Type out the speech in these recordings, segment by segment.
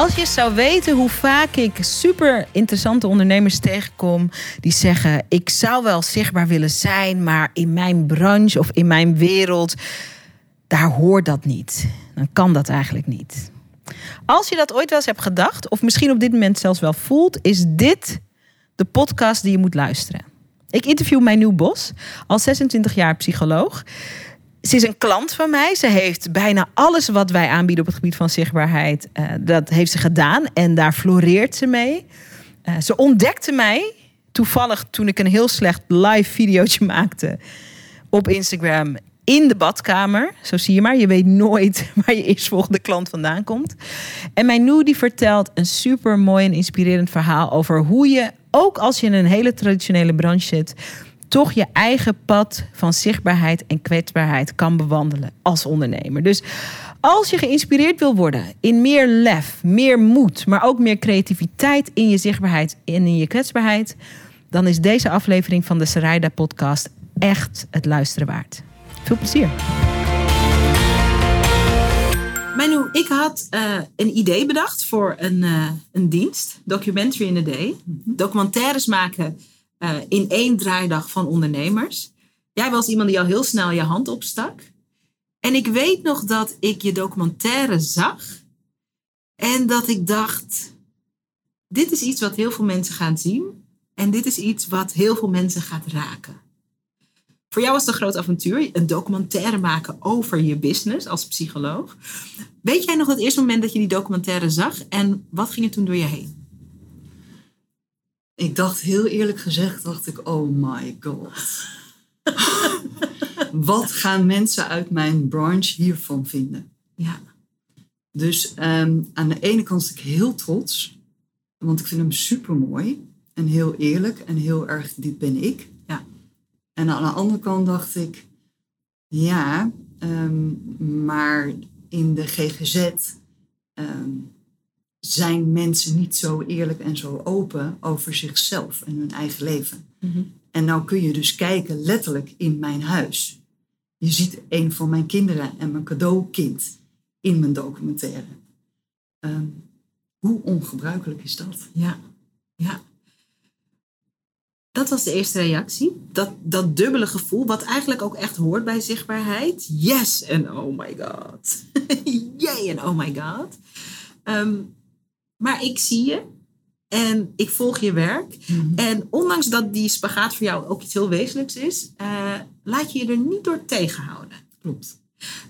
Als je zou weten hoe vaak ik super interessante ondernemers tegenkom die zeggen: Ik zou wel zichtbaar willen zijn, maar in mijn branche of in mijn wereld, daar hoort dat niet. Dan kan dat eigenlijk niet. Als je dat ooit wel eens hebt gedacht, of misschien op dit moment zelfs wel voelt, is dit de podcast die je moet luisteren. Ik interview mijn nieuw bos, al 26 jaar psycholoog. Ze is een klant van mij. Ze heeft bijna alles wat wij aanbieden op het gebied van zichtbaarheid, uh, dat heeft ze gedaan en daar floreert ze mee. Uh, ze ontdekte mij toevallig toen ik een heel slecht live videootje maakte op Instagram in de badkamer. Zo zie je maar, je weet nooit waar je eerstvolgende klant vandaan komt. En mijn nu die vertelt een super mooi en inspirerend verhaal over hoe je, ook als je in een hele traditionele branche zit, toch je eigen pad van zichtbaarheid en kwetsbaarheid kan bewandelen als ondernemer. Dus als je geïnspireerd wil worden in meer lef, meer moed, maar ook meer creativiteit in je zichtbaarheid en in je kwetsbaarheid, dan is deze aflevering van de Sarayda podcast echt het luisteren waard. Veel plezier. Manu, ik had uh, een idee bedacht voor een, uh, een dienst, Documentary in a Day. Documentaires maken uh, in één draaidag van ondernemers. Jij was iemand die al heel snel je hand opstak. En ik weet nog dat ik je documentaire zag. En dat ik dacht, dit is iets wat heel veel mensen gaan zien. En dit is iets wat heel veel mensen gaat raken. Voor jou was het een groot avontuur, een documentaire maken over je business als psycholoog. Weet jij nog het eerste moment dat je die documentaire zag en wat ging er toen door je heen? Ik dacht heel eerlijk gezegd, dacht ik, oh my god. wat gaan mensen uit mijn branche hiervan vinden? Ja. Dus um, aan de ene kant was ik heel trots, want ik vind hem super mooi en heel eerlijk en heel erg, dit ben ik. En aan de andere kant dacht ik, ja, um, maar in de GGZ um, zijn mensen niet zo eerlijk en zo open over zichzelf en hun eigen leven. Mm -hmm. En nou kun je dus kijken letterlijk in mijn huis. Je ziet een van mijn kinderen en mijn cadeaukind in mijn documentaire. Um, hoe ongebruikelijk is dat? Ja, ja dat was de eerste reactie. Dat, dat dubbele gevoel, wat eigenlijk ook echt hoort bij zichtbaarheid. Yes en oh my god. Yay en oh my god. Um, maar ik zie je en ik volg je werk. Mm -hmm. En ondanks dat die spagaat voor jou ook iets heel wezenlijks is, uh, laat je je er niet door tegenhouden. Klopt.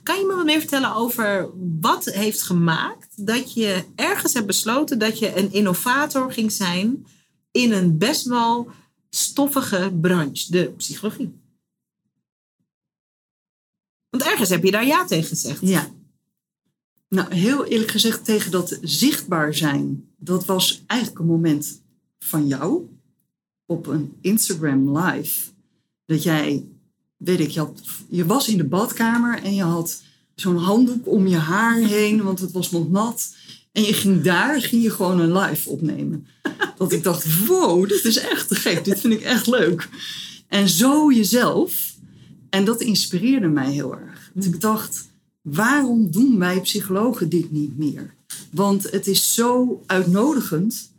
Kan je me wat meer vertellen over wat heeft gemaakt dat je ergens hebt besloten dat je een innovator ging zijn in een best wel stoffige branche, de psychologie. Want ergens heb je daar ja tegen gezegd. Ja. Nou, heel eerlijk gezegd, tegen dat zichtbaar zijn, dat was eigenlijk een moment van jou op een Instagram live. Dat jij, weet ik, je, je was in de badkamer en je had zo'n handdoek om je haar heen, want het was nog nat. En je ging daar, ging je gewoon een live opnemen. Dat ik dacht, wow, dit is echt te gek. Dit vind ik echt leuk. En zo jezelf. En dat inspireerde mij heel erg. Want ik dacht, waarom doen wij psychologen dit niet meer? Want het is zo uitnodigend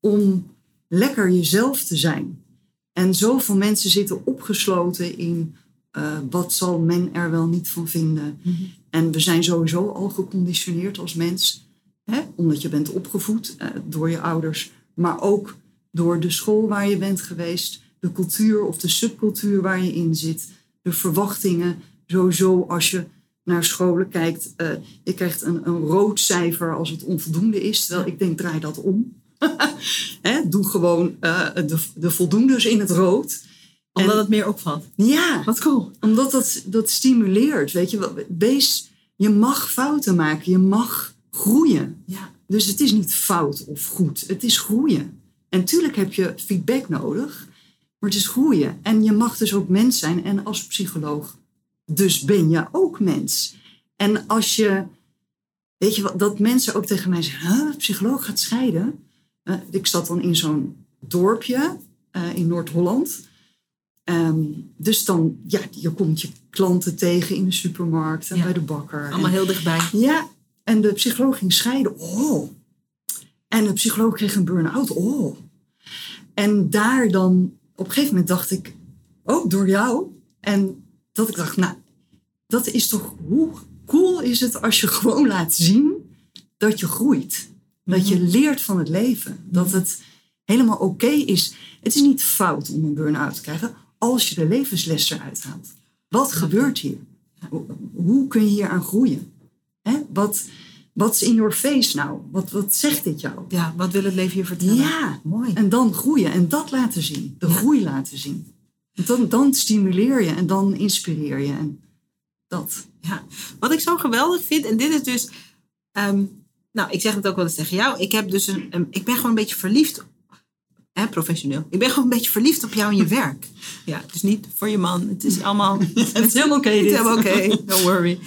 om lekker jezelf te zijn. En zoveel mensen zitten opgesloten in uh, wat zal men er wel niet van vinden. Mm -hmm. En we zijn sowieso al geconditioneerd als mens Hè? Omdat je bent opgevoed uh, door je ouders, maar ook door de school waar je bent geweest, de cultuur of de subcultuur waar je in zit, de verwachtingen. Sowieso als je naar scholen kijkt, uh, je krijgt een, een rood cijfer als het onvoldoende is. Terwijl ik denk, draai dat om. Doe gewoon uh, de, de voldoendes in het rood. Omdat en, het meer opvalt. Ja. Wat cool. Omdat dat, dat stimuleert. Weet je, wees, je mag fouten maken. Je mag groeien. Ja. Dus het is niet fout of goed, het is groeien. En tuurlijk heb je feedback nodig, Maar het is groeien. En je mag dus ook mens zijn. En als psycholoog, dus ben je ook mens. En als je, weet je wat, dat mensen ook tegen mij zeggen, huh, psycholoog gaat scheiden. Uh, ik zat dan in zo'n dorpje uh, in Noord-Holland. Um, dus dan, ja, je komt je klanten tegen in de supermarkt en Ja. bij de bakker. Allemaal En- heel dichtbij. ja, en de psycholoog ging scheiden. Oh. En de psycholoog kreeg een burn-out. Oh. En daar dan, op een gegeven moment dacht ik, ook door jou. En dat ik dacht, nou, dat is toch, hoe cool is het als je gewoon laat zien dat je groeit. Dat je leert van het leven. Dat het helemaal oké is. Het is niet fout om een burn-out te krijgen als je de levensles eruit haalt. Wat gebeurt hier? Hoe- Hoe kun je hier aan groeien? Hè? Wat, wat is in your face nou? Wat, wat zegt dit jou? Ja, wat wil het leven je vertellen? Ja, Mooi. en dan groeien en dat laten zien. De Ja. groei laten zien. Dan, dan stimuleer je en dan inspireer je. En dat. Ja, wat ik zo geweldig vind, en dit is dus. ehm, nou, ik zeg het ook wel eens tegen jou. Ik, heb dus een, een- ik ben gewoon een beetje verliefd. Hè, professioneel. Ik ben gewoon een beetje verliefd op jou en je werk. Ja, dus niet voor je man. Het is allemaal. Het is helemaal oké Het is helemaal oké, don't worry.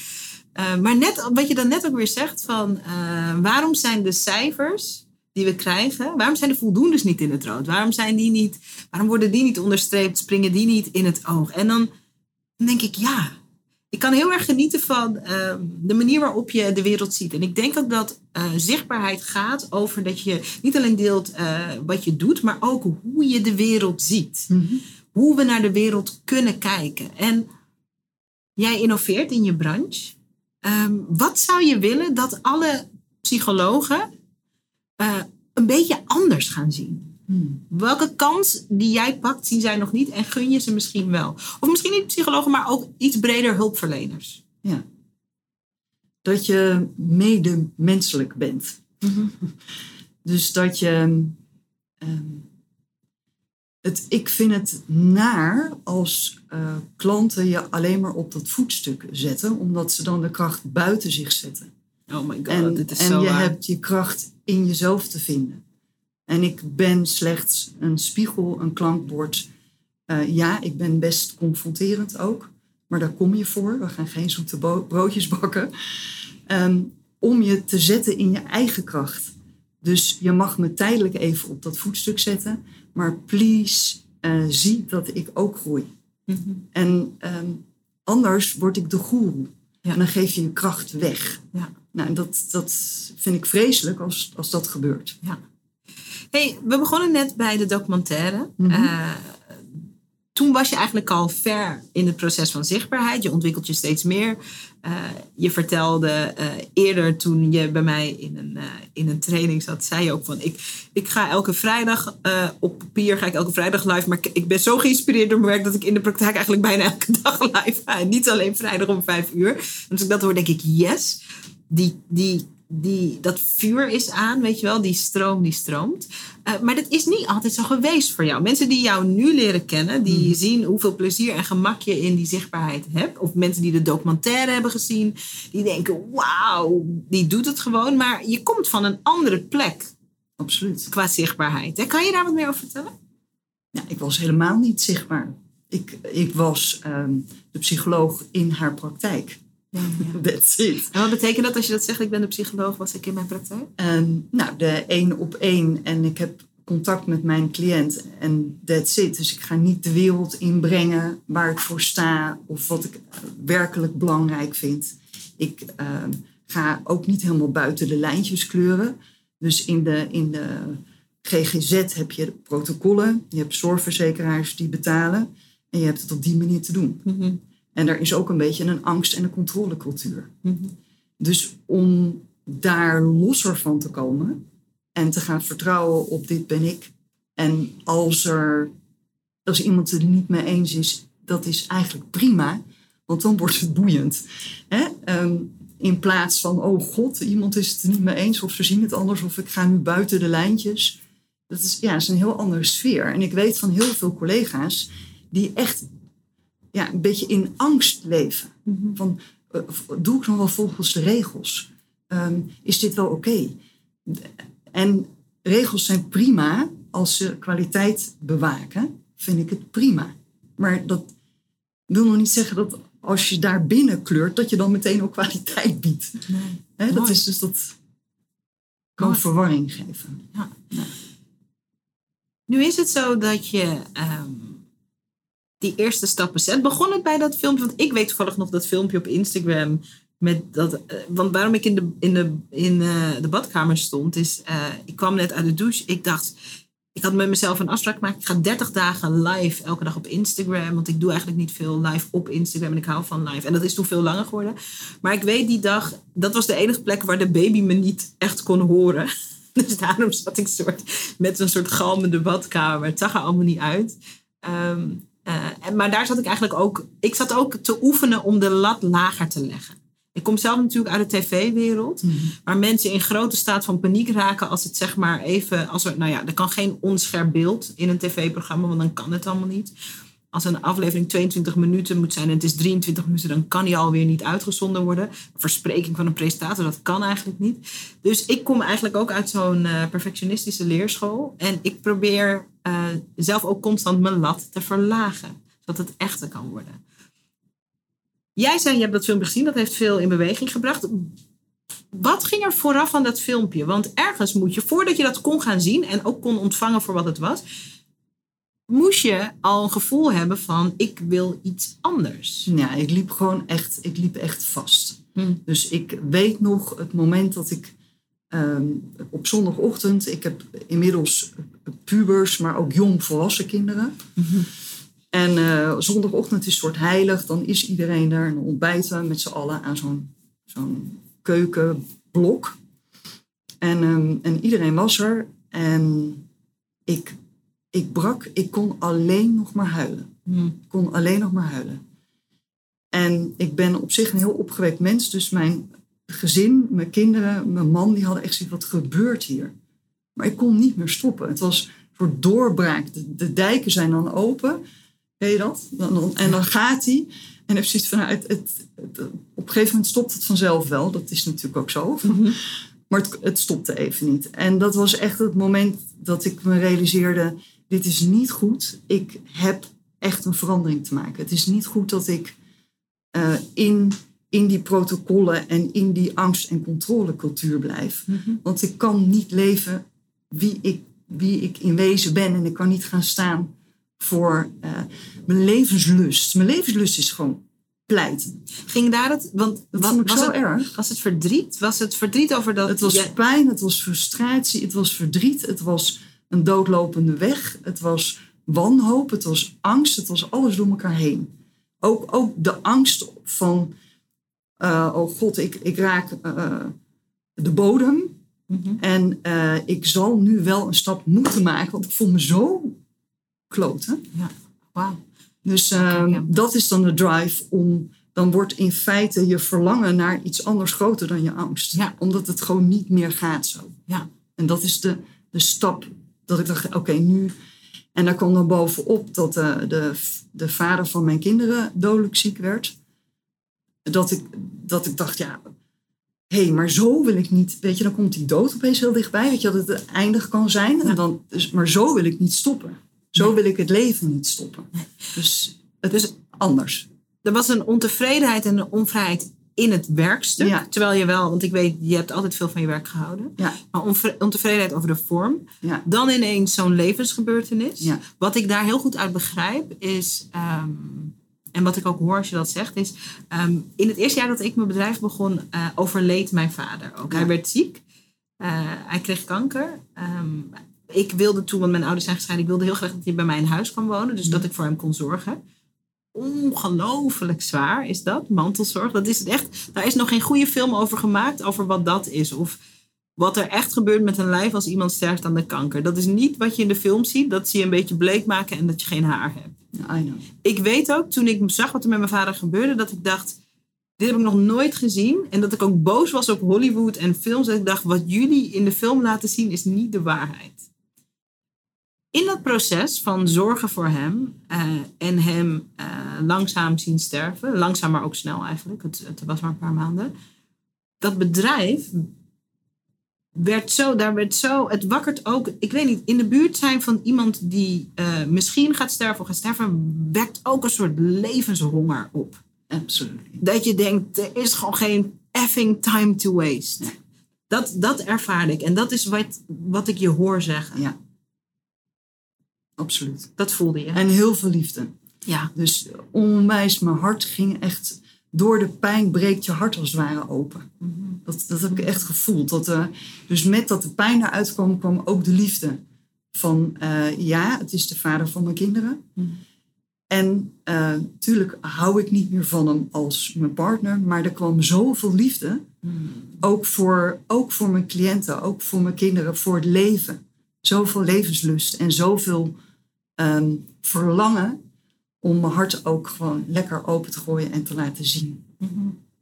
Eh, maar net wat je dan net ook weer zegt van eh, waarom zijn de cijfers die we krijgen, waarom zijn de voldoendes niet in het rood? Waarom zijn die niet, waarom worden die niet onderstreept, springen die niet in het oog? En dan denk ik ja, ik kan heel erg genieten van eh, de manier waarop je de wereld ziet. En ik denk ook dat eh, zichtbaarheid gaat over dat je niet alleen deelt eh, wat je doet, maar ook hoe je de wereld ziet Mhm. hoe we naar de wereld kunnen kijken. En jij innoveert in je branche. Ehm, wat zou je willen dat alle psychologen eh, een beetje anders gaan zien? Hmm. Welke kans die jij pakt, zien zij nog niet en gun je ze misschien wel? Of misschien niet psychologen, maar ook iets breder hulpverleners. Ja. Dat je medemenselijk bent. Dus dat je. ehm, het, ik vind het naar als eh, klanten je alleen maar op dat voetstuk zetten, omdat ze dan de kracht buiten zich zetten. Oh my god, En, dit is en zo je waar. hebt je kracht in jezelf te vinden. En ik ben slechts een spiegel, een klankbord. Eh, ja, ik ben best confronterend ook. Maar daar kom je voor. We gaan geen zoete broodjes bakken. Ehm, om je te zetten in je eigen kracht. Dus je mag me tijdelijk even op dat voetstuk zetten. Maar please, eh, zie dat ik ook groei. Mhm. En ehm, anders word ik de goeroe. Ja. En dan geef je je kracht weg. Ja. Nou, en dat, dat vind ik vreselijk als, als dat gebeurt. Hey, we begonnen net bij de documentaire. Mhm. Eh, toen was je eigenlijk al ver in het proces van zichtbaarheid. Je ontwikkelt je steeds meer. Eh, je vertelde eh, eerder toen je bij mij in een, in een training zat, zei je ook van ik, ik ga elke vrijdag op papier ga ik elke vrijdag live. Maar ik, ik ben zo geïnspireerd door mijn werk dat ik in de praktijk eigenlijk bijna elke dag live ga. En niet alleen vrijdag om vijf uur. En als ik dat hoor, denk ik yes. Die, die, die, dat vuur is aan, weet je wel, die stroom die stroomt. Eh, maar dat is niet altijd zo geweest voor jou. Mensen die jou nu leren kennen, die zien hoeveel plezier en gemak je in die zichtbaarheid hebt. Of mensen die de documentaire hebben gezien, die denken, wauw, die doet het gewoon. Maar je komt van een andere plek Absoluut. qua zichtbaarheid. hè. Kan je daar wat meer over vertellen? Ja, ik was helemaal niet zichtbaar. Ik, ik was ehm, de psycholoog in haar praktijk. That's it. En wat betekent dat als je dat zegt, ik ben de psycholoog, was ik in mijn praktijk? En, nou, de één op één. En ik heb contact met mijn cliënt. En that's it. Dus ik ga niet de wereld inbrengen waar ik voor sta. Of wat ik eh, werkelijk belangrijk vind. Ik ehm, ga ook niet helemaal buiten de lijntjes kleuren. Dus in de, in de GGZ heb je protocollen. Je hebt zorgverzekeraars die betalen. En je hebt het op die manier te doen. En er is ook een beetje een angst- en een controlecultuur. Dus om daar losser van te komen en te gaan vertrouwen op dit ben ik. En als er als iemand het er niet mee eens is, dat is eigenlijk prima, want dan wordt het boeiend. Hè? Ehm, in plaats van, oh god, iemand is het er niet mee eens of ze zien het anders of ik ga nu buiten de lijntjes. Dat is, ja, is een heel andere sfeer. En ik weet van heel veel collega's die echt ja, een beetje in angst leven. Van, eh, doe ik nog wel volgens de regels? Ehm, is dit wel oké? En regels zijn prima als ze kwaliteit bewaken. vind ik het prima. Maar dat wil nog niet zeggen dat als je daar binnen kleurt, dat je dan meteen ook kwaliteit biedt. Nee. Dat is dus dat kan Mooi. verwarring geven. Ja. Nu is het zo dat je ehm, die eerste stappen zet. Begon het bij dat filmpje? Want ik weet toevallig nog dat filmpje op Instagram. Met dat, eh, want waarom ik in, de, in, de, in eh, de badkamer stond, is eh, ik kwam net uit de douche. Ik dacht, ik had met mezelf een afspraak gemaakt. Ik ga 30 dagen live elke dag op Instagram. Want ik doe eigenlijk niet veel live op Instagram. En ik hou van live. En dat is toen veel langer geworden. Maar ik weet die dag, dat was de enige plek waar de baby me niet echt kon horen. Dus daarom zat ik soort, met een soort galmende badkamer. Het zag er allemaal niet uit. Ehm, eh, en, maar daar zat ik eigenlijk ook. Ik zat ook te oefenen om de lat lager te leggen. Ik kom zelf natuurlijk uit de tv-wereld. Waar mensen in grote staat van paniek raken als het zeg maar even. Als er, nou ja, er kan geen onscherp beeld in een tv-programma, want dan kan het allemaal niet. Als een aflevering 22 minuten moet zijn en het is 23 minuten, dan kan die alweer niet uitgezonden worden. Verspreking van een presentator, dat kan eigenlijk niet. Dus ik kom eigenlijk ook uit zo'n eh, perfectionistische leerschool. En ik probeer eh, zelf ook constant mijn lat te verlagen, zodat het echter kan worden. Jij zei, je hebt dat filmpje gezien, dat heeft veel in beweging gebracht. Wat ging er vooraf aan dat filmpje? Want ergens moet je, voordat je dat kon gaan zien en ook kon ontvangen voor wat het was, moest je al een gevoel hebben van ik wil iets anders. Ja, ik liep gewoon echt, ik liep echt vast. Hm. Dus ik weet nog het moment dat ik ehm, op zondagochtend, ik heb inmiddels pubers, maar ook jong volwassen kinderen. En eh, zondagochtend is een soort heilig, dan is iedereen daar en ontbijten met z'n allen aan zo'n zo'n keukenblok. En, ehm, en iedereen was er en ik, ik brak, ik kon alleen nog maar huilen. Hm. Ik kon alleen nog maar huilen. En ik ben op zich een heel opgewekt mens. Dus mijn gezin, mijn kinderen, mijn man, die hadden echt zoiets, wat gebeurt hier? Maar ik kon niet meer stoppen. Het was een soort doorbraak. De, de dijken zijn dan open. Weet je dat? Dan, dan- en dan gaat hij. En heb zoiets van, nou, het, het, het- op een gegeven moment stopt het vanzelf wel. Dat is natuurlijk ook zo. Maar het, het stopte even niet. En dat was echt het moment dat ik me realiseerde: dit is niet goed. Ik heb echt een verandering te maken. Het is niet goed dat ik eh, in, in die protocollen en in die angst- en controlecultuur blijf. Want ik kan niet leven wie ik, wie ik in wezen ben. En ik kan niet gaan staan voor eh, mijn levenslust. Mijn levenslust is gewoon pleiten. Ging daar het, want Dat wa- vond ik was, zo het, erg. was het verdriet? Was het verdriet over dat? Het was pijn, het was frustratie, het was verdriet, het was een doodlopende weg, het was wanhoop, het was angst, het was alles door elkaar heen. Ook, ook de angst van, eh, oh god, ik, ik raak eh, de bodem Mhm. en eh, ik zal nu wel een stap moeten maken, want ik voel me zo kloten. Ja, wauw. Dus ehm, ja. dat is dan de drive om, dan wordt in feite je verlangen naar iets anders groter dan je angst. Ja. Omdat het gewoon niet meer gaat zo. Ja. En dat is de, de stap dat ik dacht, oké, nu. En daar kwam dan bovenop dat de, de, de vader van mijn kinderen dodelijk ziek werd. Dat ik, dat ik dacht, ja, hé, hey, maar zo wil ik niet. Weet je, dan komt die dood opeens heel dichtbij. Weet je, dat het eindig kan zijn. En dan, dus, maar zo wil ik niet stoppen. Zo wil ik het leven niet stoppen. Dus het is anders. Er was een ontevredenheid en een onvrijheid in het werkstuk. Ja. Terwijl je wel, want ik weet, je hebt altijd veel van je werk gehouden. Ja, Maar ontevredenheid over de vorm. ja, Dan ineens zo'n levensgebeurtenis. Wat ik daar heel goed uit begrijp is, ehm, en wat ik ook hoor als je dat zegt, is ehm, in het eerste jaar dat ik mijn bedrijf begon, eh, overleed mijn vader ook. Ja. Hij werd ziek, Eh, hij kreeg kanker. Ehm, ik wilde toen, want mijn ouders zijn gescheiden, ik wilde heel graag dat hij bij mij in huis kwam wonen, dus dat ik voor hem kon zorgen. Ongelooflijk zwaar is dat, mantelzorg. Dat is het echt. Daar is nog geen goede film over gemaakt, over wat dat is. Of wat er echt gebeurt met een lijf als iemand sterft aan de kanker. Dat is niet wat je in de film ziet. Dat zie je een beetje bleek maken en dat je geen haar hebt. ja, I know. Ik weet ook, toen ik zag wat er met mijn vader gebeurde, dat ik dacht, dit heb ik nog nooit gezien. En dat ik ook boos was op Hollywood en films. Dat ik dacht, wat jullie in de film laten zien is niet de waarheid. In dat proces van zorgen voor hem eh, en hem eh, langzaam zien sterven, langzaam maar ook snel eigenlijk, het, het was maar een paar maanden. Dat bedrijf werd zo, daar werd zo, het wakkert ook, ik weet niet, in de buurt zijn van iemand die uh, misschien gaat sterven of gaat sterven, wekt ook een soort levenshonger op. Absoluut. Dat je denkt, er is gewoon geen effing time to waste. Dat, dat ervaar ik. En dat is wat, wat ik je hoor zeggen. Ja. Absoluut. Dat voelde je. En heel veel liefde. Ja. Dus onwijs, mijn hart ging echt door de pijn breekt je hart als het ware open. dat, dat heb ik echt gevoeld. Dat, uh, dus met dat de pijn eruit kwam, kwam ook de liefde. Van uh, ja, het is de vader van mijn kinderen. En natuurlijk uh, hou ik niet meer van hem als mijn partner, maar er kwam zoveel liefde. Ook, voor, ook voor mijn cliënten, ook voor mijn kinderen, voor het leven. Zoveel levenslust en zoveel um, verlangen om mijn hart ook gewoon lekker open te gooien en te laten zien.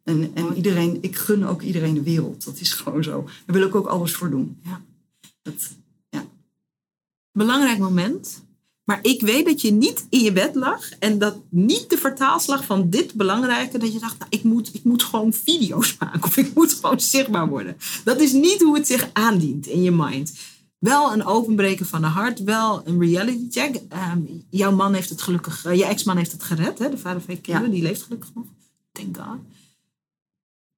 En, en iedereen, ik gun ook iedereen de wereld. Dat is gewoon zo. Daar wil ik ook alles voor doen. Ja. Dat, ja. Belangrijk moment. Maar ik weet dat je niet in je bed lag en dat niet de vertaalslag van dit belangrijke, dat je dacht, nou, ik, moet, ik moet gewoon video's maken of ik moet gewoon zichtbaar worden. Dat is niet hoe het zich aandient in je mind. Wel een openbreken van de hart, wel een reality check. Um, jouw man heeft het gelukkig, uh, je ex-man heeft het gered, hè? de vader van je kinderen, ja. die leeft gelukkig nog. Thank God.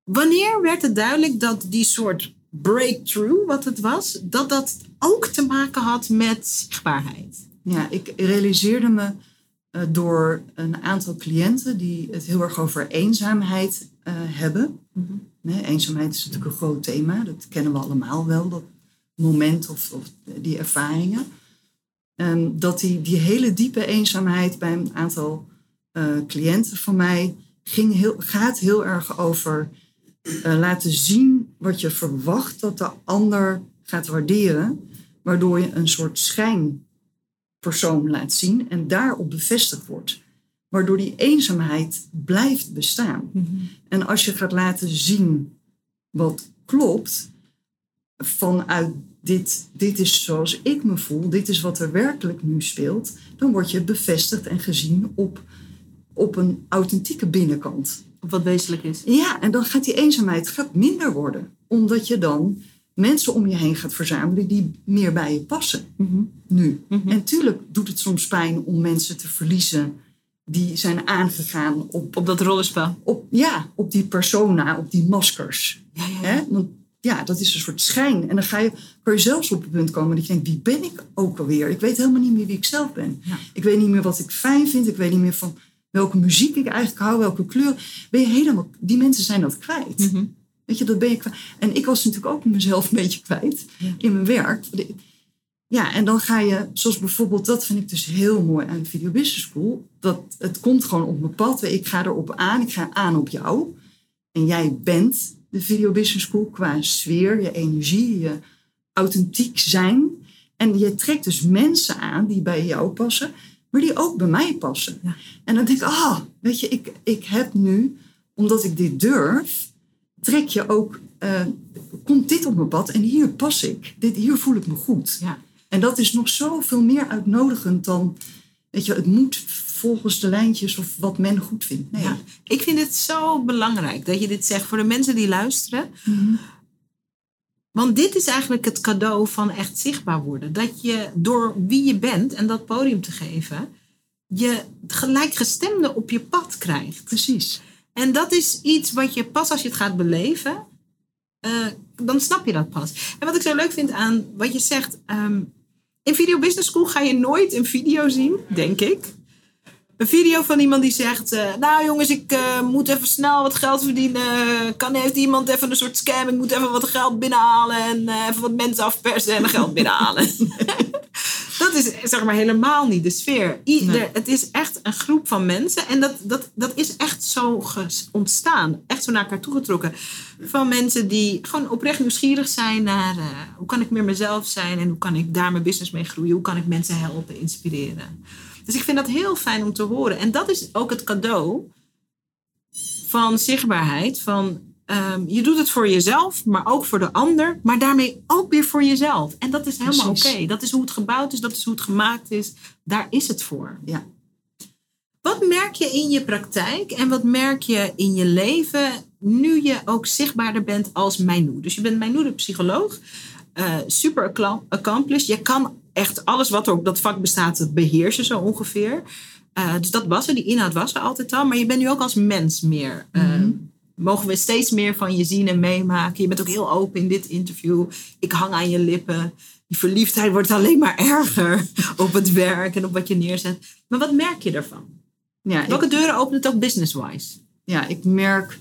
Wanneer werd het duidelijk dat die soort breakthrough, wat het was, dat dat ook te maken had met zichtbaarheid? Ja, ik realiseerde me uh, door een aantal cliënten die het heel erg over eenzaamheid uh, hebben. Nee, eenzaamheid is natuurlijk een groot thema, dat kennen we allemaal wel, dat moment of, of die ervaringen. Um, dat die, die hele diepe eenzaamheid bij een aantal uh, cliënten van mij ging heel, gaat heel erg over laten zien wat je verwacht dat de ander gaat waarderen, waardoor je een soort schijn persoon laat zien en daarop bevestigd wordt. Waardoor die eenzaamheid blijft bestaan. Mm-hmm. En als je gaat laten zien wat klopt, vanuit dit, dit is zoals ik me voel, dit is wat er werkelijk nu speelt, dan word je bevestigd en gezien op, op een authentieke binnenkant. Op wat wezenlijk is. Ja, en dan gaat die eenzaamheid gaat minder worden. Omdat je dan mensen om je heen gaat verzamelen die meer bij je passen. Mm-hmm. Nu. Mhm. En tuurlijk doet het soms pijn om mensen te verliezen die zijn aangegaan op, Op dat rollenspel. op, ja, op die persona, op die maskers. Ja, ja, Hè? Want ja, dat is een soort schijn. En dan ga je, kan je zelfs op het punt komen dat je denkt, wie ben ik ook alweer? Ik weet helemaal niet meer wie ik zelf ben. Ja. Ik weet niet meer wat ik fijn vind. Ik weet niet meer van welke muziek ik eigenlijk hou, welke kleur. Ben je helemaal, die mensen zijn dat kwijt. Mhm. Weet je, dat ben je kwijt. En ik was natuurlijk ook mezelf een beetje kwijt Ja. in mijn werk. Ja, en dan ga je, zoals bijvoorbeeld, dat vind ik dus heel mooi aan de Video Business School. Dat het komt gewoon op mijn pad. Ik ga erop aan, ik ga aan op jou. En jij bent de Video Business School qua sfeer, je energie, je authentiek zijn. En je trekt dus mensen aan die bij jou passen, maar die ook bij mij passen. Ja. En dan denk ik, ah, weet je, ik, ik heb nu, omdat ik dit durf, trek je ook, eh, komt dit op mijn pad en hier pas ik. Dit, hier voel ik me goed. Ja. En dat is nog zoveel meer uitnodigend dan, weet je, het moet volgens de lijntjes of wat men goed vindt. Nee. Ja. Ik vind het zo belangrijk dat je dit zegt voor de mensen die luisteren. Mhm. Want dit is eigenlijk het cadeau van echt zichtbaar worden. Dat je door wie je bent en dat podium te geven, je gelijkgestemde op je pad krijgt. Precies. En dat is iets wat je pas als je het gaat beleven, eh, dan snap je dat pas. En wat ik zo leuk vind aan wat je zegt, ehm, in Video Business School ga je nooit een video zien, denk ik. Een video van iemand die zegt, eh, nou jongens, ik eh, moet even snel wat geld verdienen. Kan heeft iemand even een soort scam, ik moet even wat geld binnenhalen en eh, even wat mensen afpersen en geld binnenhalen. dat is zeg maar helemaal niet de sfeer. Ieder, Nee. Het is echt een groep van mensen en dat, dat, dat is echt zo ontstaan. Echt zo naar elkaar toegetrokken. Van mensen die gewoon oprecht nieuwsgierig zijn naar hoe kan ik meer mezelf zijn en hoe kan ik daar mijn business mee groeien. Hoe kan ik mensen helpen, inspireren. Dus ik vind dat heel fijn om te horen. En dat is ook het cadeau van zichtbaarheid. Van, ehm, je doet het voor jezelf, maar ook voor de ander. Maar daarmee ook weer voor jezelf. En dat is helemaal oké. Dat is hoe het gebouwd is. Dat is hoe het gemaakt is. Daar is het voor. Ja. Wat merk je in je praktijk en wat merk je in je leven nu je ook zichtbaarder bent als Mijnoe. Dus je bent Mijnoe de psycholoog. Uh, super accomplished. Je kan echt alles wat er op dat vak bestaat beheersen zo ongeveer. Uh, dus dat was er, die inhoud was er altijd al. Maar je bent nu ook als mens meer. Uh, Mogen we steeds meer van je zien en meemaken. Je bent ook heel open in dit interview. Ik hang aan je lippen. Die verliefdheid wordt alleen maar erger op het werk en op wat je neerzet. Maar wat merk je daarvan? Ja, Welke deuren opent het ook business-wise? Ja, ik merk,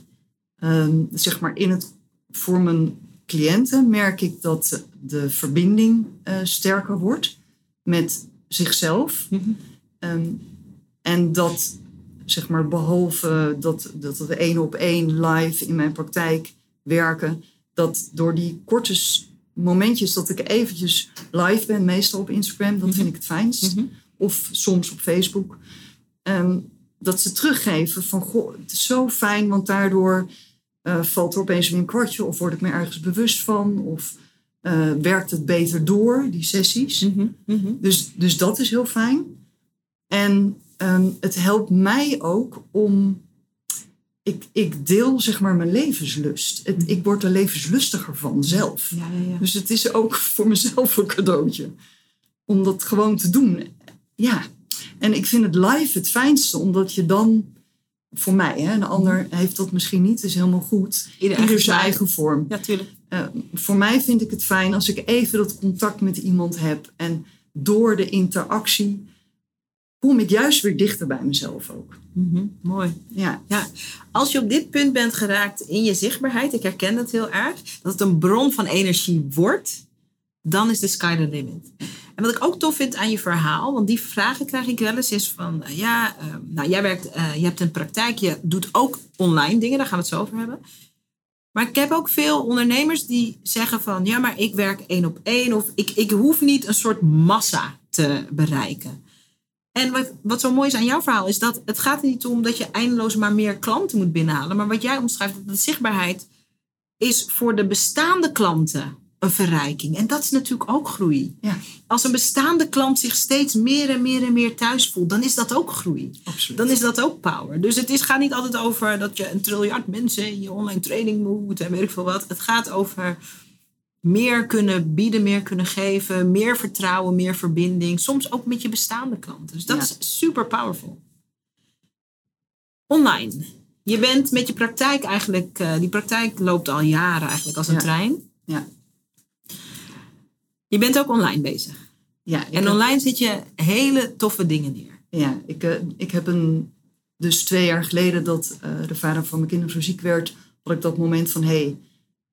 ehm, zeg maar, in het, voor mijn cliënten merk ik dat de verbinding uh, sterker wordt met zichzelf. Mhm. Ehm, en dat, zeg maar, behalve dat, dat we één op één live in mijn praktijk werken, dat door die korte momentjes dat ik eventjes live ben, meestal op Instagram, dat mhm. vind ik het fijnst. Mhm. Of soms op Facebook. Um, dat ze teruggeven van, goh, het is zo fijn, want daardoor uh, valt er opeens weer een kwartje of word ik me ergens bewust van of uh, werkt het beter door, die sessies. Mhm, mhm. Dus, dus dat is heel fijn. En um, het helpt mij ook om, ik, ik deel zeg maar mijn levenslust. Het, mhm. ik word er levenslustiger van zelf. Ja, ja, ja. Dus het is ook voor mezelf een cadeautje. Om dat gewoon te doen. Ja, en ik vind het live het fijnste, omdat je dan, voor mij, hè, een ander heeft dat misschien niet, is helemaal goed. Ieder, Ieder zijn eigen vorm. Ja, tuurlijk. Uh, voor mij vind ik het fijn als ik even dat contact met iemand heb. En door de interactie kom ik juist weer dichter bij mezelf ook. Mm -hmm, mooi. Ja. ja. Als je op dit punt bent geraakt in je zichtbaarheid, ik herken dat heel erg, dat het een bron van energie wordt, dan is de sky the limit. En wat ik ook tof vind aan je verhaal, want die vragen krijg ik wel eens, is van uh, ja, uh, nou jij werkt, uh, je hebt een praktijk, je doet ook online dingen, daar gaan we het zo over hebben. Maar ik heb ook veel ondernemers die zeggen van ja, maar ik werk één op één of ik, ik hoef niet een soort massa te bereiken. En wat, wat zo mooi is aan jouw verhaal is dat het gaat er niet om dat je eindeloos maar meer klanten moet binnenhalen. Maar wat jij omschrijft, dat de zichtbaarheid is voor de bestaande klanten een verrijking. En dat is natuurlijk ook groei. Ja. Als een bestaande klant zich steeds meer en meer en meer thuis voelt, dan is dat ook groei. Absoluut. Dan is dat ook power. Dus het is, gaat niet altijd over dat je een triljard mensen in je online training moet en weet ik veel wat. Het gaat over meer kunnen bieden, meer kunnen geven, meer vertrouwen, meer verbinding. Soms ook met je bestaande klanten. Dus dat is super powerful. Online. Je bent met je praktijk eigenlijk, uh, die praktijk loopt al jaren eigenlijk als een trein. Ja. Je bent ook online bezig. Ja, en online zit je hele toffe dingen neer. Ja, ik, uh, ik heb een. Dus twee jaar geleden dat uh, de vader van mijn kinderen zo ziek werd, had ik dat moment van: hé,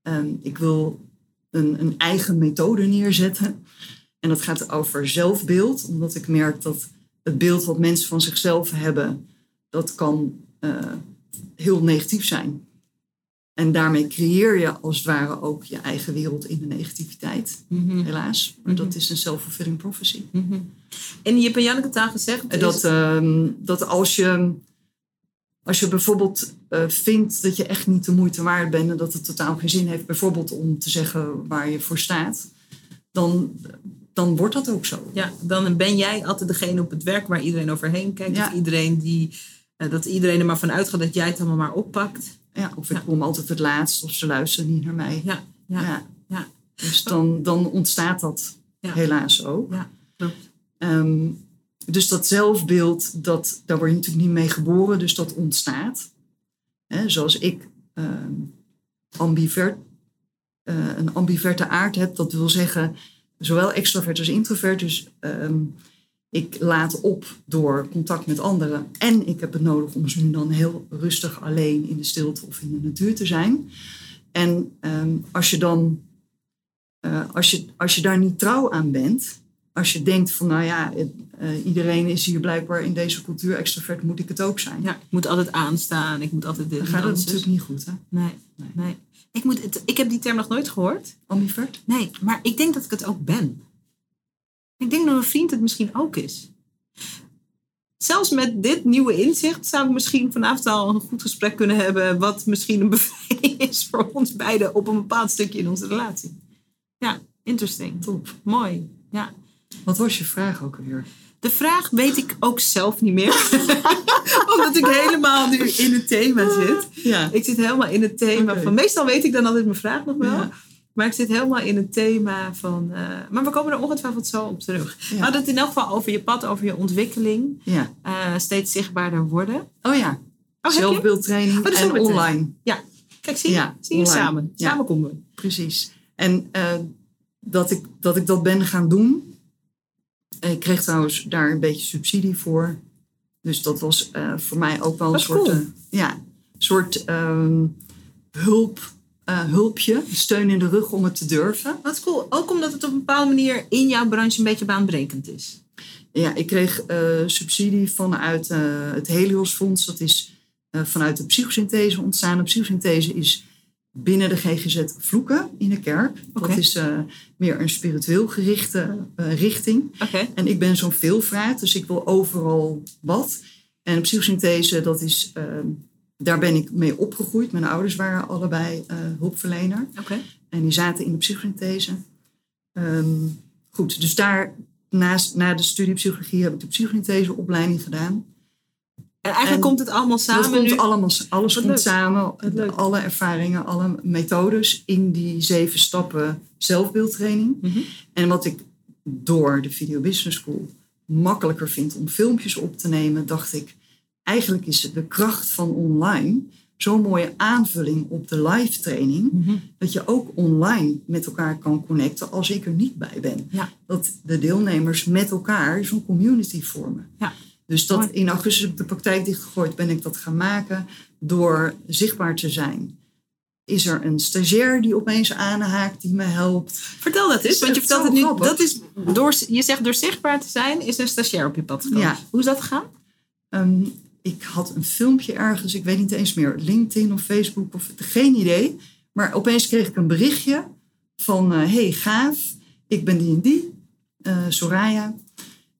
hey, um, ik wil een, een eigen methode neerzetten. En dat gaat over zelfbeeld, omdat ik merk dat het beeld wat mensen van zichzelf hebben, dat kan uh, heel negatief zijn. En daarmee creëer je als het ware ook je eigen wereld in de negativiteit, mm helaas. Maar dat mhm. is een self-fulfilling prophecy. Mhm. En je hebt in Janneke taal gezegd... Dat, uh, dat als je, als je bijvoorbeeld uh, vindt dat je echt niet de moeite waard bent... en dat het totaal geen zin heeft, bijvoorbeeld om te zeggen waar je voor staat... dan, dan wordt dat ook zo. Ja, dan ben jij altijd degene op het werk waar iedereen overheen kijkt. Ja. Iedereen die, uh, dat iedereen er maar van uitgaat dat jij het allemaal maar oppakt. Ja, of ik kom altijd het laatst of ze luisteren niet naar mij. Ja, ja, ja. Dus dan, dan ontstaat dat helaas ook. Ja, klopt. Um, dus dat zelfbeeld, dat, daar word je natuurlijk niet mee geboren, dus dat ontstaat. He, zoals ik um, ambivert, uh, een ambiverte aard heb, dat wil zeggen zowel extrovert als introvert. Dus um, ik laat op door contact met anderen. En ik heb het nodig om zo nu dan heel rustig alleen in de stilte of in de natuur te zijn. En um, als je dan, uh, als, je, als je daar niet trouw aan bent, als je denkt van nou ja, uh, iedereen is hier blijkbaar in deze cultuur extrovert, moet ik het ook zijn. Ja, ik moet altijd aanstaan, ik moet altijd dit. Dan gaat het natuurlijk niet goed, hè? Nee, nee. nee. Ik, moet het, ik heb die term nog nooit gehoord. Ambivert? Nee, maar ik denk dat ik het ook ben. Ik denk dat een vriend het misschien ook is. Zelfs met dit nieuwe inzicht zou ik misschien vanavond al een goed gesprek kunnen hebben. Wat misschien een bevrijding is voor ons beiden op een bepaald stukje in onze relatie. Ja, interesting. Top. Mooi. Ja. Wat was je vraag ook alweer? De vraag weet ik ook zelf niet meer. Omdat ik helemaal nu in het thema zit. Ja. Ik zit helemaal in het thema van... Meestal weet ik dan altijd mijn vraag nog wel. Ja. Maar ik zit helemaal in het thema van... eh, maar we komen er ongetwijfeld zo op terug. Ja. We hadden het in elk geval over je pad, over je ontwikkeling. ja. eh, steeds zichtbaarder worden. Oh ja. Oh? Zelfbeeldtraining Oh, en online. Ja. Kijk, zie je? Ja, zie je samen. Samen komen we. Precies. En eh, dat, ik, dat ik dat ben gaan doen. Ik kreeg trouwens daar een beetje subsidie voor. Dus dat was voor mij ook wel een soort, cool. ja, soort ehm, hulp, eh, hulpje, steun in de rug om het te durven. Wat cool. Ook omdat het op een bepaalde manier in jouw branche een beetje baanbrekend is. Ja, ik kreeg eh, subsidie vanuit eh, het Helios Fonds. Dat is vanuit de psychosynthese ontstaan. De psychosynthese is binnen de GGZ Vloeken in de kerk. Dat is meer een spiritueel gerichte richting. Oké. En ik ben zo'n veelvraat, dus ik wil overal wat. En psychosynthese, dat is, eh, daar ben ik mee opgegroeid. Mijn ouders waren allebei eh, hulpverlener. En die zaten in de psychosynthese. Ehm, goed, dus daar naast, na de studie psychologie heb ik de psychosyntheseopleiding gedaan. En eigenlijk En komt het allemaal samen komt nu. allemaal, alles Wat komt leuk. samen. Alle ervaringen, alle methodes in die zeven stappen zelfbeeldtraining. Mhm. En wat ik door de Video Business School makkelijker vind om filmpjes op te nemen, dacht ik, eigenlijk is de kracht van online zo'n mooie aanvulling op de live training, Mhm. dat je ook online met elkaar kan connecten als ik er niet bij ben. Ja. Dat de deelnemers met elkaar zo'n community vormen. Ja. Dus dat in augustus ik de praktijk dichtgegooid, ben ik dat gaan maken door zichtbaar te zijn. Is er een stagiair die opeens aanhaakt, die me helpt? Vertel dat eens, want je vertelt het nu. grappig? Dat is door, je zegt door zichtbaar te zijn, is een stagiair op je pad gekomen. Ja. Hoe is dat gegaan? Ehm, ik had een filmpje ergens, ik weet niet eens meer, LinkedIn of Facebook of geen idee. Maar opeens kreeg ik een berichtje van, eh, hey gaaf, ik ben die en die, eh, Soraya.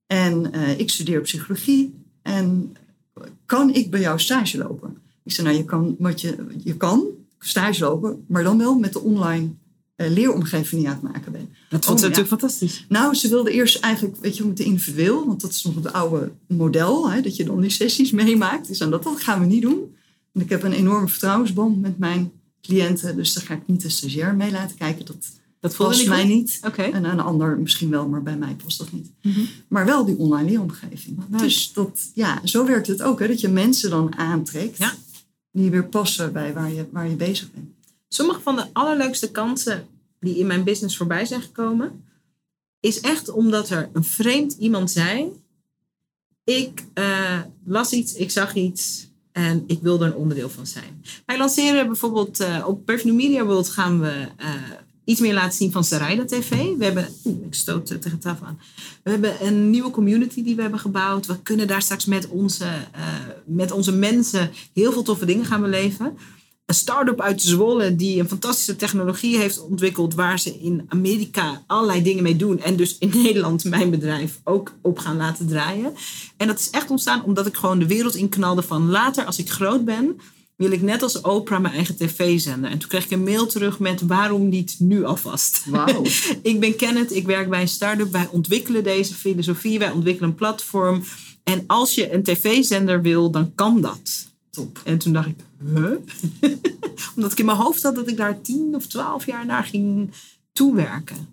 En eh, ik studeer psychologie en kan ik bij jou stage lopen? Ik zei, nou je kan, wat je, je kan stage lopen, maar dan wel met de online leeromgeving die je aan het maken bent. Dat vond ze natuurlijk fantastisch. Nou, ze wilde eerst eigenlijk, weet je, met de individueel, want dat is nog het oude model, hè, dat je dan die sessies meemaakt. Dus dan dat, dat gaan we niet doen. En ik heb een enorme vertrouwensband met mijn cliënten, dus daar ga ik niet de stagiair mee laten kijken. Dat Dat past niet mij niet. En een ander misschien wel, maar bij mij past dat niet. Mhm. Maar wel die online leeromgeving. Dus dat, ja, zo werkt het ook, hè, dat je mensen dan aantrekt Ja. die weer passen bij waar je, waar je bezig bent. Sommige van de allerleukste kansen die in mijn business voorbij zijn gekomen, is echt omdat er een vreemd iemand zei. Ik eh, las iets, ik zag iets en ik wilde er een onderdeel van zijn. Wij lanceren bijvoorbeeld eh, op Perfume Media World gaan we eh, iets meer laten zien van Sarayda TV. We hebben, ik stoot tegen de aan. We hebben een nieuwe community die we hebben gebouwd. We kunnen daar straks met onze, met onze mensen heel veel toffe dingen gaan beleven een start-up uit Zwolle die een fantastische technologie heeft ontwikkeld waar ze in Amerika allerlei dingen mee doen en dus in Nederland mijn bedrijf ook op gaan laten draaien. En dat is echt ontstaan omdat ik gewoon de wereld in knalde van later als ik groot ben wil ik net als Oprah mijn eigen tv zenden. En toen kreeg ik een mail terug met waarom niet nu alvast. Wauw. ik ben Kenneth, ik werk bij een start-up. Wij ontwikkelen deze filosofie, wij ontwikkelen een platform. En als je een tv-zender wil, dan kan dat. Top. En toen dacht ik, huh? Omdat ik in mijn hoofd had dat ik daar tien of twaalf jaar naar ging toewerken.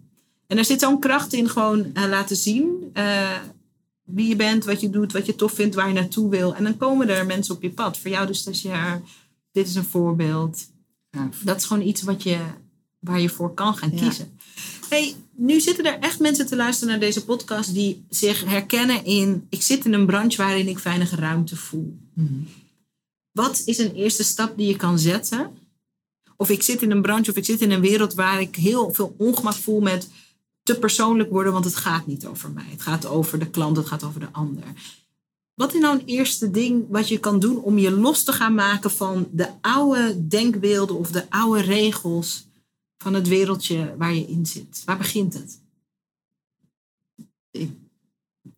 En er zit zo'n kracht in gewoon eh, laten zien eh, wie je bent, wat je doet, wat je tof vindt, waar je naartoe wil. En dan komen er mensen op je pad. Voor jou de stagiair, dit is een voorbeeld. Dat is gewoon iets wat je, waar je voor kan gaan Ja. kiezen. Hey, nu zitten er echt mensen te luisteren naar deze podcast die zich herkennen in... ik zit in een branche waarin ik veilige ruimte voel. Mhm. Wat is een eerste stap die je kan zetten? Of ik zit in een branche of ik zit in een wereld waar ik heel veel ongemak voel met te persoonlijk worden, want het gaat niet over mij. Het gaat over de klant, het gaat over de ander. Wat is nou een eerste ding wat je kan doen om je los te gaan maken van de oude denkbeelden of de oude regels van het wereldje waar je in zit? Waar begint het? ik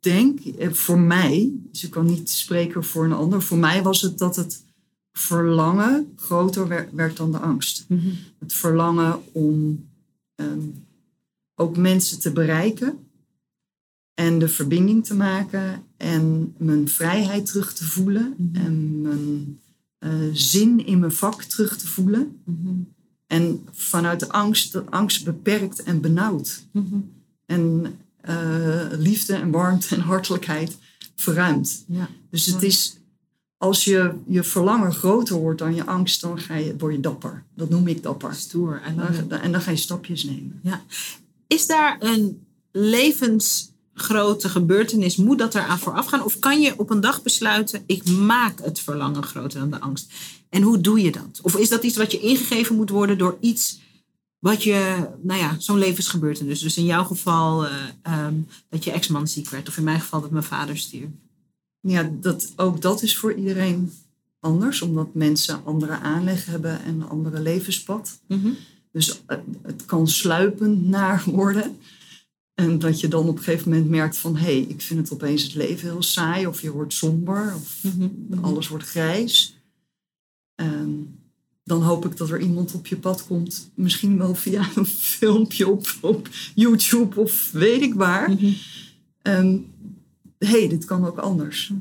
denk, eh, voor mij, dus ik kan niet spreken voor een ander, voor mij was het dat het verlangen groter werd, dan de angst. Het verlangen om ehm, ook mensen te bereiken En de verbinding te maken en mijn vrijheid terug te voelen. Mhm. En mijn eh, zin in mijn vak terug te voelen. Mhm. En vanuit de angst, de angst beperkt en benauwd. Mhm. En eh, liefde en warmte en hartelijkheid verruimt. Ja. Dus het is, als je, je verlangen groter wordt dan je angst, dan ga je, word je dapper. Dat noem ik dapper. Stoer. It. Dan- En dan ga je stapjes nemen. Is daar een levensgrote gebeurtenis? Moet dat eraan vooraf gaan? Of kan je op een dag besluiten, ik maak het verlangen groter dan de angst? En hoe doe je dat? Of is dat iets wat je ingegeven moet worden door iets wat je, nou ja, zo'n levensgebeurtenis. Dus in jouw geval eh, ehm, dat je ex-man ziek werd. Of in mijn geval dat mijn vader stierf. Ja, dat, ook dat is voor iedereen anders, omdat mensen andere aanleg hebben en een andere levenspad. Dus eh, het kan sluipend naar worden. En dat je dan op een gegeven moment merkt van... hé, hey, ik vind het opeens het leven heel saai. Of je wordt somber. Of alles wordt grijs. Ehm, dan hoop ik dat er iemand op je pad komt. Misschien wel via een filmpje op, op YouTube of weet ik waar. Hé, hey, dit kan ook anders.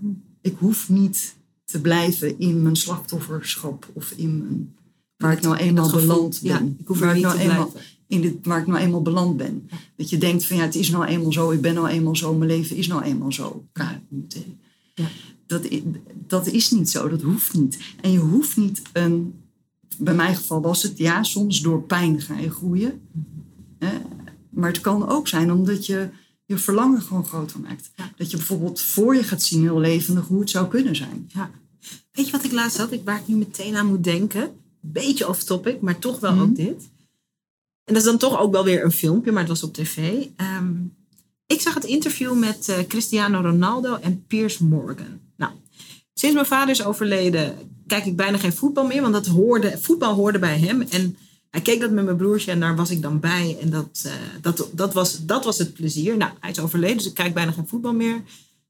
Ik hoef niet te blijven in mijn slachtofferschap. Of in mijn, waar ik nou eenmaal gevoel, beland ben. Ja, ik hoef waar ik niet nou te eenmaal in dit, waar ik nou eenmaal beland ben. Dat je denkt van ja, het is nou eenmaal zo, ik ben nou eenmaal zo, mijn leven is nou eenmaal zo. Ja. Dat, dat is niet zo, dat hoeft niet. En je hoeft niet een, bij mijn geval was het ja, soms door pijn ga je groeien. Hè? Maar het kan ook zijn omdat je je verlangen gewoon groter maakt. Ja. Dat je bijvoorbeeld voor je gaat zien heel levendig hoe het zou kunnen zijn. Ja. Weet je wat ik laatst had? Ik, waar ik nu meteen aan moet denken. Beetje off topic, maar toch wel Mhm. ook dit. En dat is dan toch ook wel weer een filmpje, maar het was op tv. Ehm, ik zag het interview met eh, Cristiano Ronaldo en Piers Morgan. Nou, sinds mijn vader is overleden, kijk ik bijna geen voetbal meer. Want dat hoorde, voetbal hoorde bij hem. En hij keek dat met mijn broertje en daar was ik dan bij. En dat, eh, dat, dat, was, dat was het plezier. Nou, hij is overleden, dus ik kijk bijna geen voetbal meer.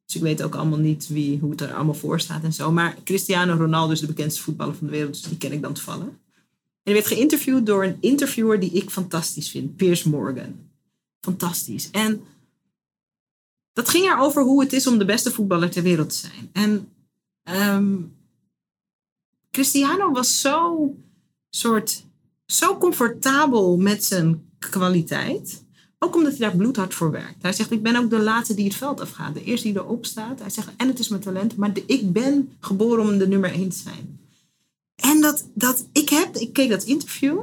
Dus ik weet ook allemaal niet wie, hoe het er allemaal voor staat en zo. Maar Cristiano Ronaldo is de bekendste voetballer van de wereld, dus die ken ik dan toevallig. En hij werd geïnterviewd door een interviewer die ik fantastisch vind, Piers Morgan. Fantastisch. En dat ging erover hoe het is om de beste voetballer ter wereld te zijn. En ehm, Cristiano was zo soort zo comfortabel met zijn kwaliteit. Ook omdat hij daar bloedhard voor werkt. Hij zegt, ik ben ook de laatste die het veld afgaat. De eerste die erop staat. Hij zegt, en het is mijn talent. Maar ik ben geboren om de nummer één te zijn. En dat, dat ik heb, ik keek dat interview.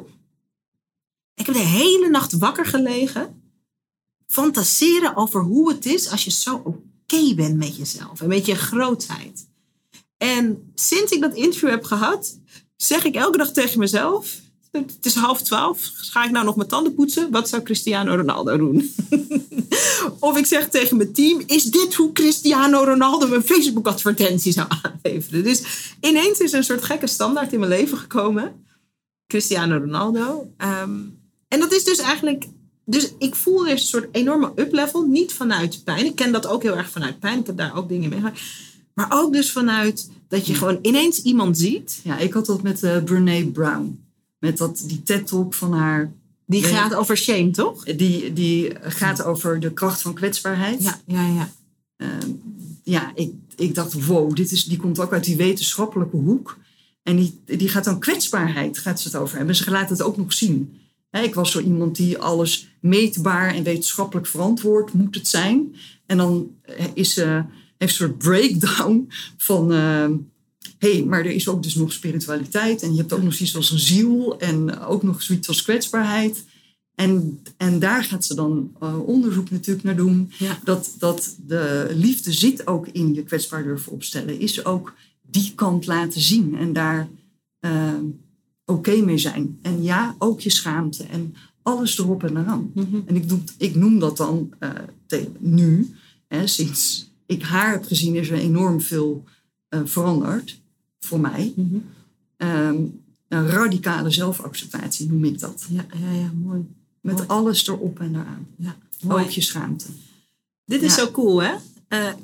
Ik heb de hele nacht wakker gelegen. Fantaseren over hoe het is als je zo oké bent met jezelf. En met je grootheid. En sinds ik dat interview heb gehad, zeg ik elke dag tegen mezelf. Het is half twaalf. Ga ik nou nog mijn tanden poetsen? Wat zou Cristiano Ronaldo doen? of ik zeg tegen mijn team: Is dit hoe Cristiano Ronaldo een Facebook-advertentie zou aanleveren? Dus ineens is er een soort gekke standaard in mijn leven gekomen: Cristiano Ronaldo. Ehm, en dat is dus eigenlijk. Dus ik voel dus een soort enorme uplevel. Niet vanuit pijn. Ik ken dat ook heel erg vanuit pijn. Ik heb daar ook dingen mee gehad. Maar ook dus vanuit dat je gewoon ineens iemand ziet. Ja, ik had dat met eh Brene Brown. Met dat, die TED-talk van haar. Die Nee. gaat over shame, toch? Die, die gaat over de kracht van kwetsbaarheid. Ja, ja, ja. Ehm, ja, ik, ik dacht, wow, dit is, die komt ook uit die wetenschappelijke hoek. En die, die gaat dan kwetsbaarheid, gaat ze het over hebben. Ze laat het ook nog zien. Ik was zo iemand die alles meetbaar en wetenschappelijk verantwoord moet het zijn. En dan eh, is ze, heeft een soort breakdown van... ehm, hé, hey, maar er is ook dus nog spiritualiteit. En je hebt ook nog zoiets als een ziel. En ook nog zoiets als kwetsbaarheid. En, en daar gaat ze dan eh, onderzoek natuurlijk naar doen. Ja. Dat, dat de liefde zit ook in je kwetsbaar durven opstellen. Is ook die kant laten zien. En daar eh, oké mee zijn. En ja, ook je schaamte. En alles erop en eraan. En ik, doe, ik noem dat dan eh, nu. Hè, sinds ik haar heb gezien is er enorm veel eh, veranderd. Voor mij. Ehm, een radicale zelfacceptatie noem ik dat. Ja, ja, ja, mooi. Met Mooi. alles erop en eraan. Ja, mooi. Ook je schaamte. Dit is Ja. zo cool, hè?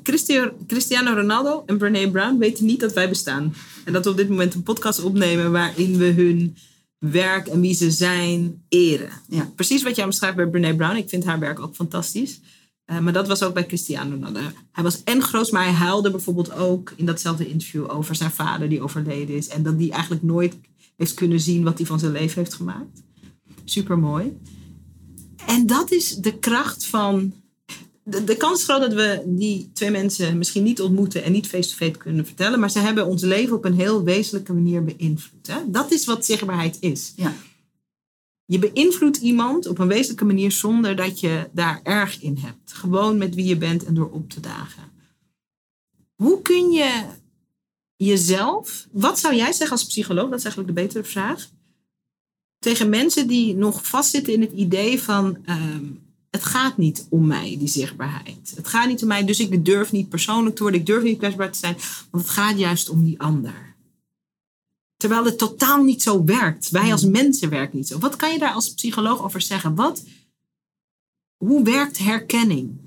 Christi- Cristiano Ronaldo en Brene Brown weten niet dat wij bestaan. En dat we op dit moment een podcast opnemen waarin we hun werk en wie ze zijn eren. Ja. Precies wat jij omschrijft bij Brene Brown. Ik vind haar werk ook fantastisch. Eh, maar dat was ook bij Cristiano Ronaldo. Hij was en groot, maar hij huilde bijvoorbeeld ook in datzelfde interview over zijn vader die overleden is. En dat hij eigenlijk nooit heeft kunnen zien wat hij van zijn leven heeft gemaakt. Super mooi. En dat is de kracht van. De, de kans is groot dat we die twee mensen misschien niet ontmoeten en niet face-to-face kunnen vertellen, maar ze hebben ons leven op een heel wezenlijke manier beïnvloed. Hè? Dat is wat zichtbaarheid is. Ja. Je beïnvloedt iemand op een wezenlijke manier zonder dat je daar erg in hebt. Gewoon met wie je bent en door op te dagen. Hoe kun je jezelf, wat zou jij zeggen als psycholoog, dat is eigenlijk de betere vraag, tegen mensen die nog vastzitten in het idee van ehm, het gaat niet om mij, die zichtbaarheid. Het gaat niet om mij, dus ik durf niet persoonlijk te worden, ik durf niet kwetsbaar te zijn, want het gaat juist om die ander. Terwijl het totaal niet zo werkt. Wij als mensen werken niet zo. Wat kan je daar als psycholoog over zeggen? Wat, hoe werkt herkenning?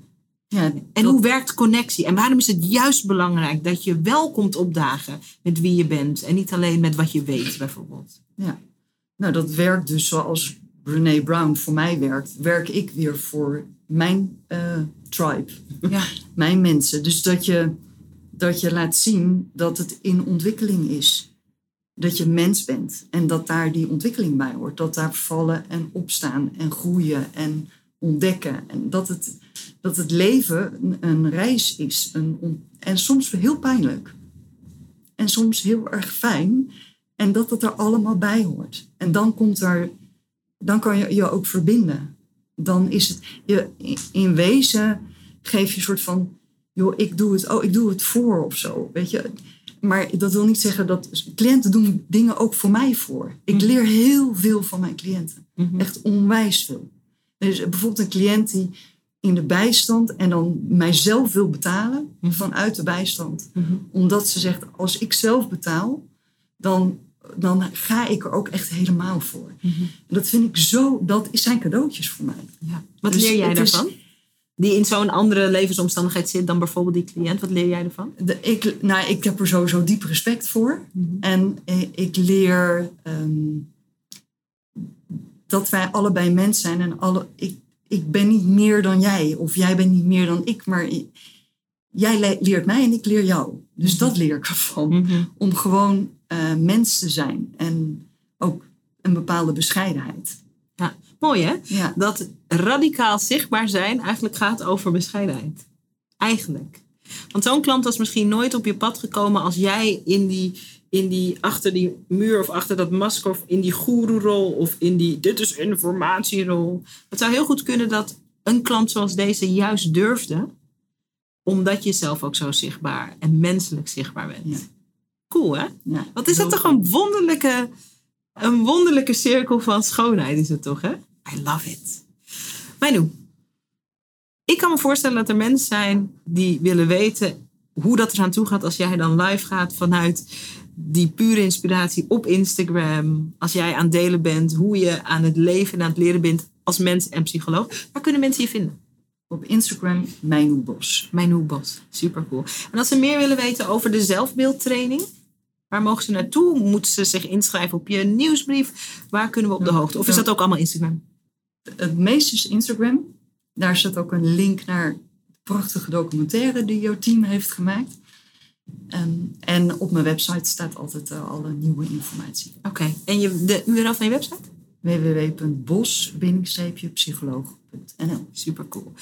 Ja, En hoe werkt connectie? En waarom is het juist belangrijk dat je wel komt opdagen met wie je bent en niet alleen met wat je weet, bijvoorbeeld? Ja, nou dat werkt dus zoals Brene Brown voor mij werkt, werk ik weer voor mijn eh, tribe, Ja. mijn mensen. Dus dat je, dat je laat zien dat het in ontwikkeling is. Dat je mens bent en dat daar die ontwikkeling bij hoort. Dat daar vallen en opstaan en groeien en ontdekken. En dat het, dat het leven een, reis is. Een, en soms heel pijnlijk. En soms heel erg fijn. En dat het er allemaal bij hoort. En dan komt er, dan kan je je ook verbinden. Dan is het, je, in wezen geef je een soort van, joh, ik doe het, oh, ik doe het voor of zo, weet je. Maar dat wil niet zeggen dat cliënten doen dingen ook voor mij voor. Ik leer heel veel van mijn cliënten. Echt onwijs veel. Dus bijvoorbeeld een cliënt die in de bijstand en dan mijzelf wil betalen vanuit de bijstand. Omdat ze zegt, als ik zelf betaal, dan, dan ga ik er ook echt helemaal voor. En dat vind ik zo, dat zijn cadeautjes voor mij. Ja. Wat Dus leer jij is- daarvan? Die in zo'n andere levensomstandigheid zit dan bijvoorbeeld die cliënt. Wat leer jij ervan? De, ik, nou, ik heb er sowieso diep respect voor. En eh, ik leer ehm, dat wij allebei mens zijn. En alle, ik, ik ben niet meer dan jij. Of jij bent niet meer dan ik. Maar jij le- leert mij en ik leer jou. Dus dat leer ik ervan. Om gewoon eh, mens te zijn. En ook een bepaalde bescheidenheid. Mooi hè? Ja. Dat radicaal zichtbaar zijn eigenlijk gaat over bescheidenheid. Eigenlijk. Want zo'n klant was misschien nooit op je pad gekomen als jij in die, in die achter die muur of achter dat masker of in die goeroerol of in die dit is informatierol. Het zou heel goed kunnen dat een klant zoals deze juist durfde, omdat je zelf ook zo zichtbaar en menselijk zichtbaar bent. Ja. Cool hè? Ja. Wat is dat toch een wonderlijke, een wonderlijke cirkel van schoonheid is het toch, hè? I love it. Mijnu, ik kan me voorstellen dat er mensen zijn die willen weten hoe dat eraan toe gaat als jij dan live gaat vanuit die pure inspiratie op Instagram. Als jij aan het delen bent, hoe je aan het leven en aan het leren bent als mens en psycholoog. Waar kunnen mensen je vinden? Op Instagram, Mijn Bos. Mijn Hoebos. Super cool. En als ze meer willen weten over de zelfbeeldtraining, waar mogen ze naartoe? Moeten ze zich inschrijven op je nieuwsbrief? Waar kunnen we op de hoogte? Of is dat ook allemaal Instagram? Het meeste is Instagram. Daar staat ook een link naar de prachtige documentaire die jouw team heeft gemaakt. En, en op mijn website staat altijd eh, alle nieuwe informatie. Oké. En je, de URL van je website? www.bos-psycholoog.nl Super cool.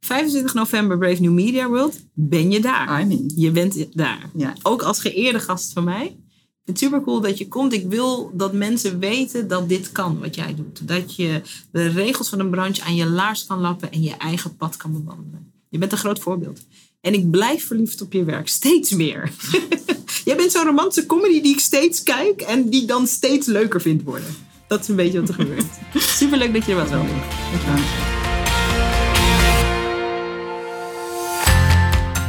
25 november Brave New Media World. Ben je daar? I'm in. Je bent daar. Ja. Ook als geëerde gast van mij. Het super cool dat je komt. Ik wil dat mensen weten dat dit kan wat jij doet. Dat je de regels van een branche aan je laars kan lappen en je eigen pad kan bewandelen. Je bent een groot voorbeeld. En ik blijf verliefd op je werk. Steeds meer. jij bent zo'n romantische comedy die ik steeds kijk en die ik dan steeds leuker vind worden. Dat is een beetje wat er gebeurt. Super leuk dat je er was, Robin. Dankjewel.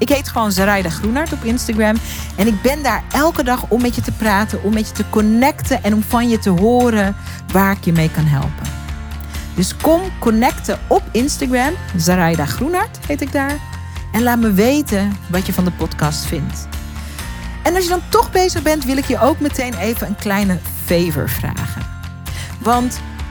Ik heet gewoon Zaraida Groenhart op Instagram. En ik ben daar elke dag om met je te praten, om met je te connecten en om van je te horen waar ik je mee kan helpen. Dus kom connecten op Instagram. Zaraida Groenhart heet ik daar. En laat me weten wat je van de podcast vindt. En als je dan toch bezig bent, wil ik je ook meteen even een kleine favor vragen. Want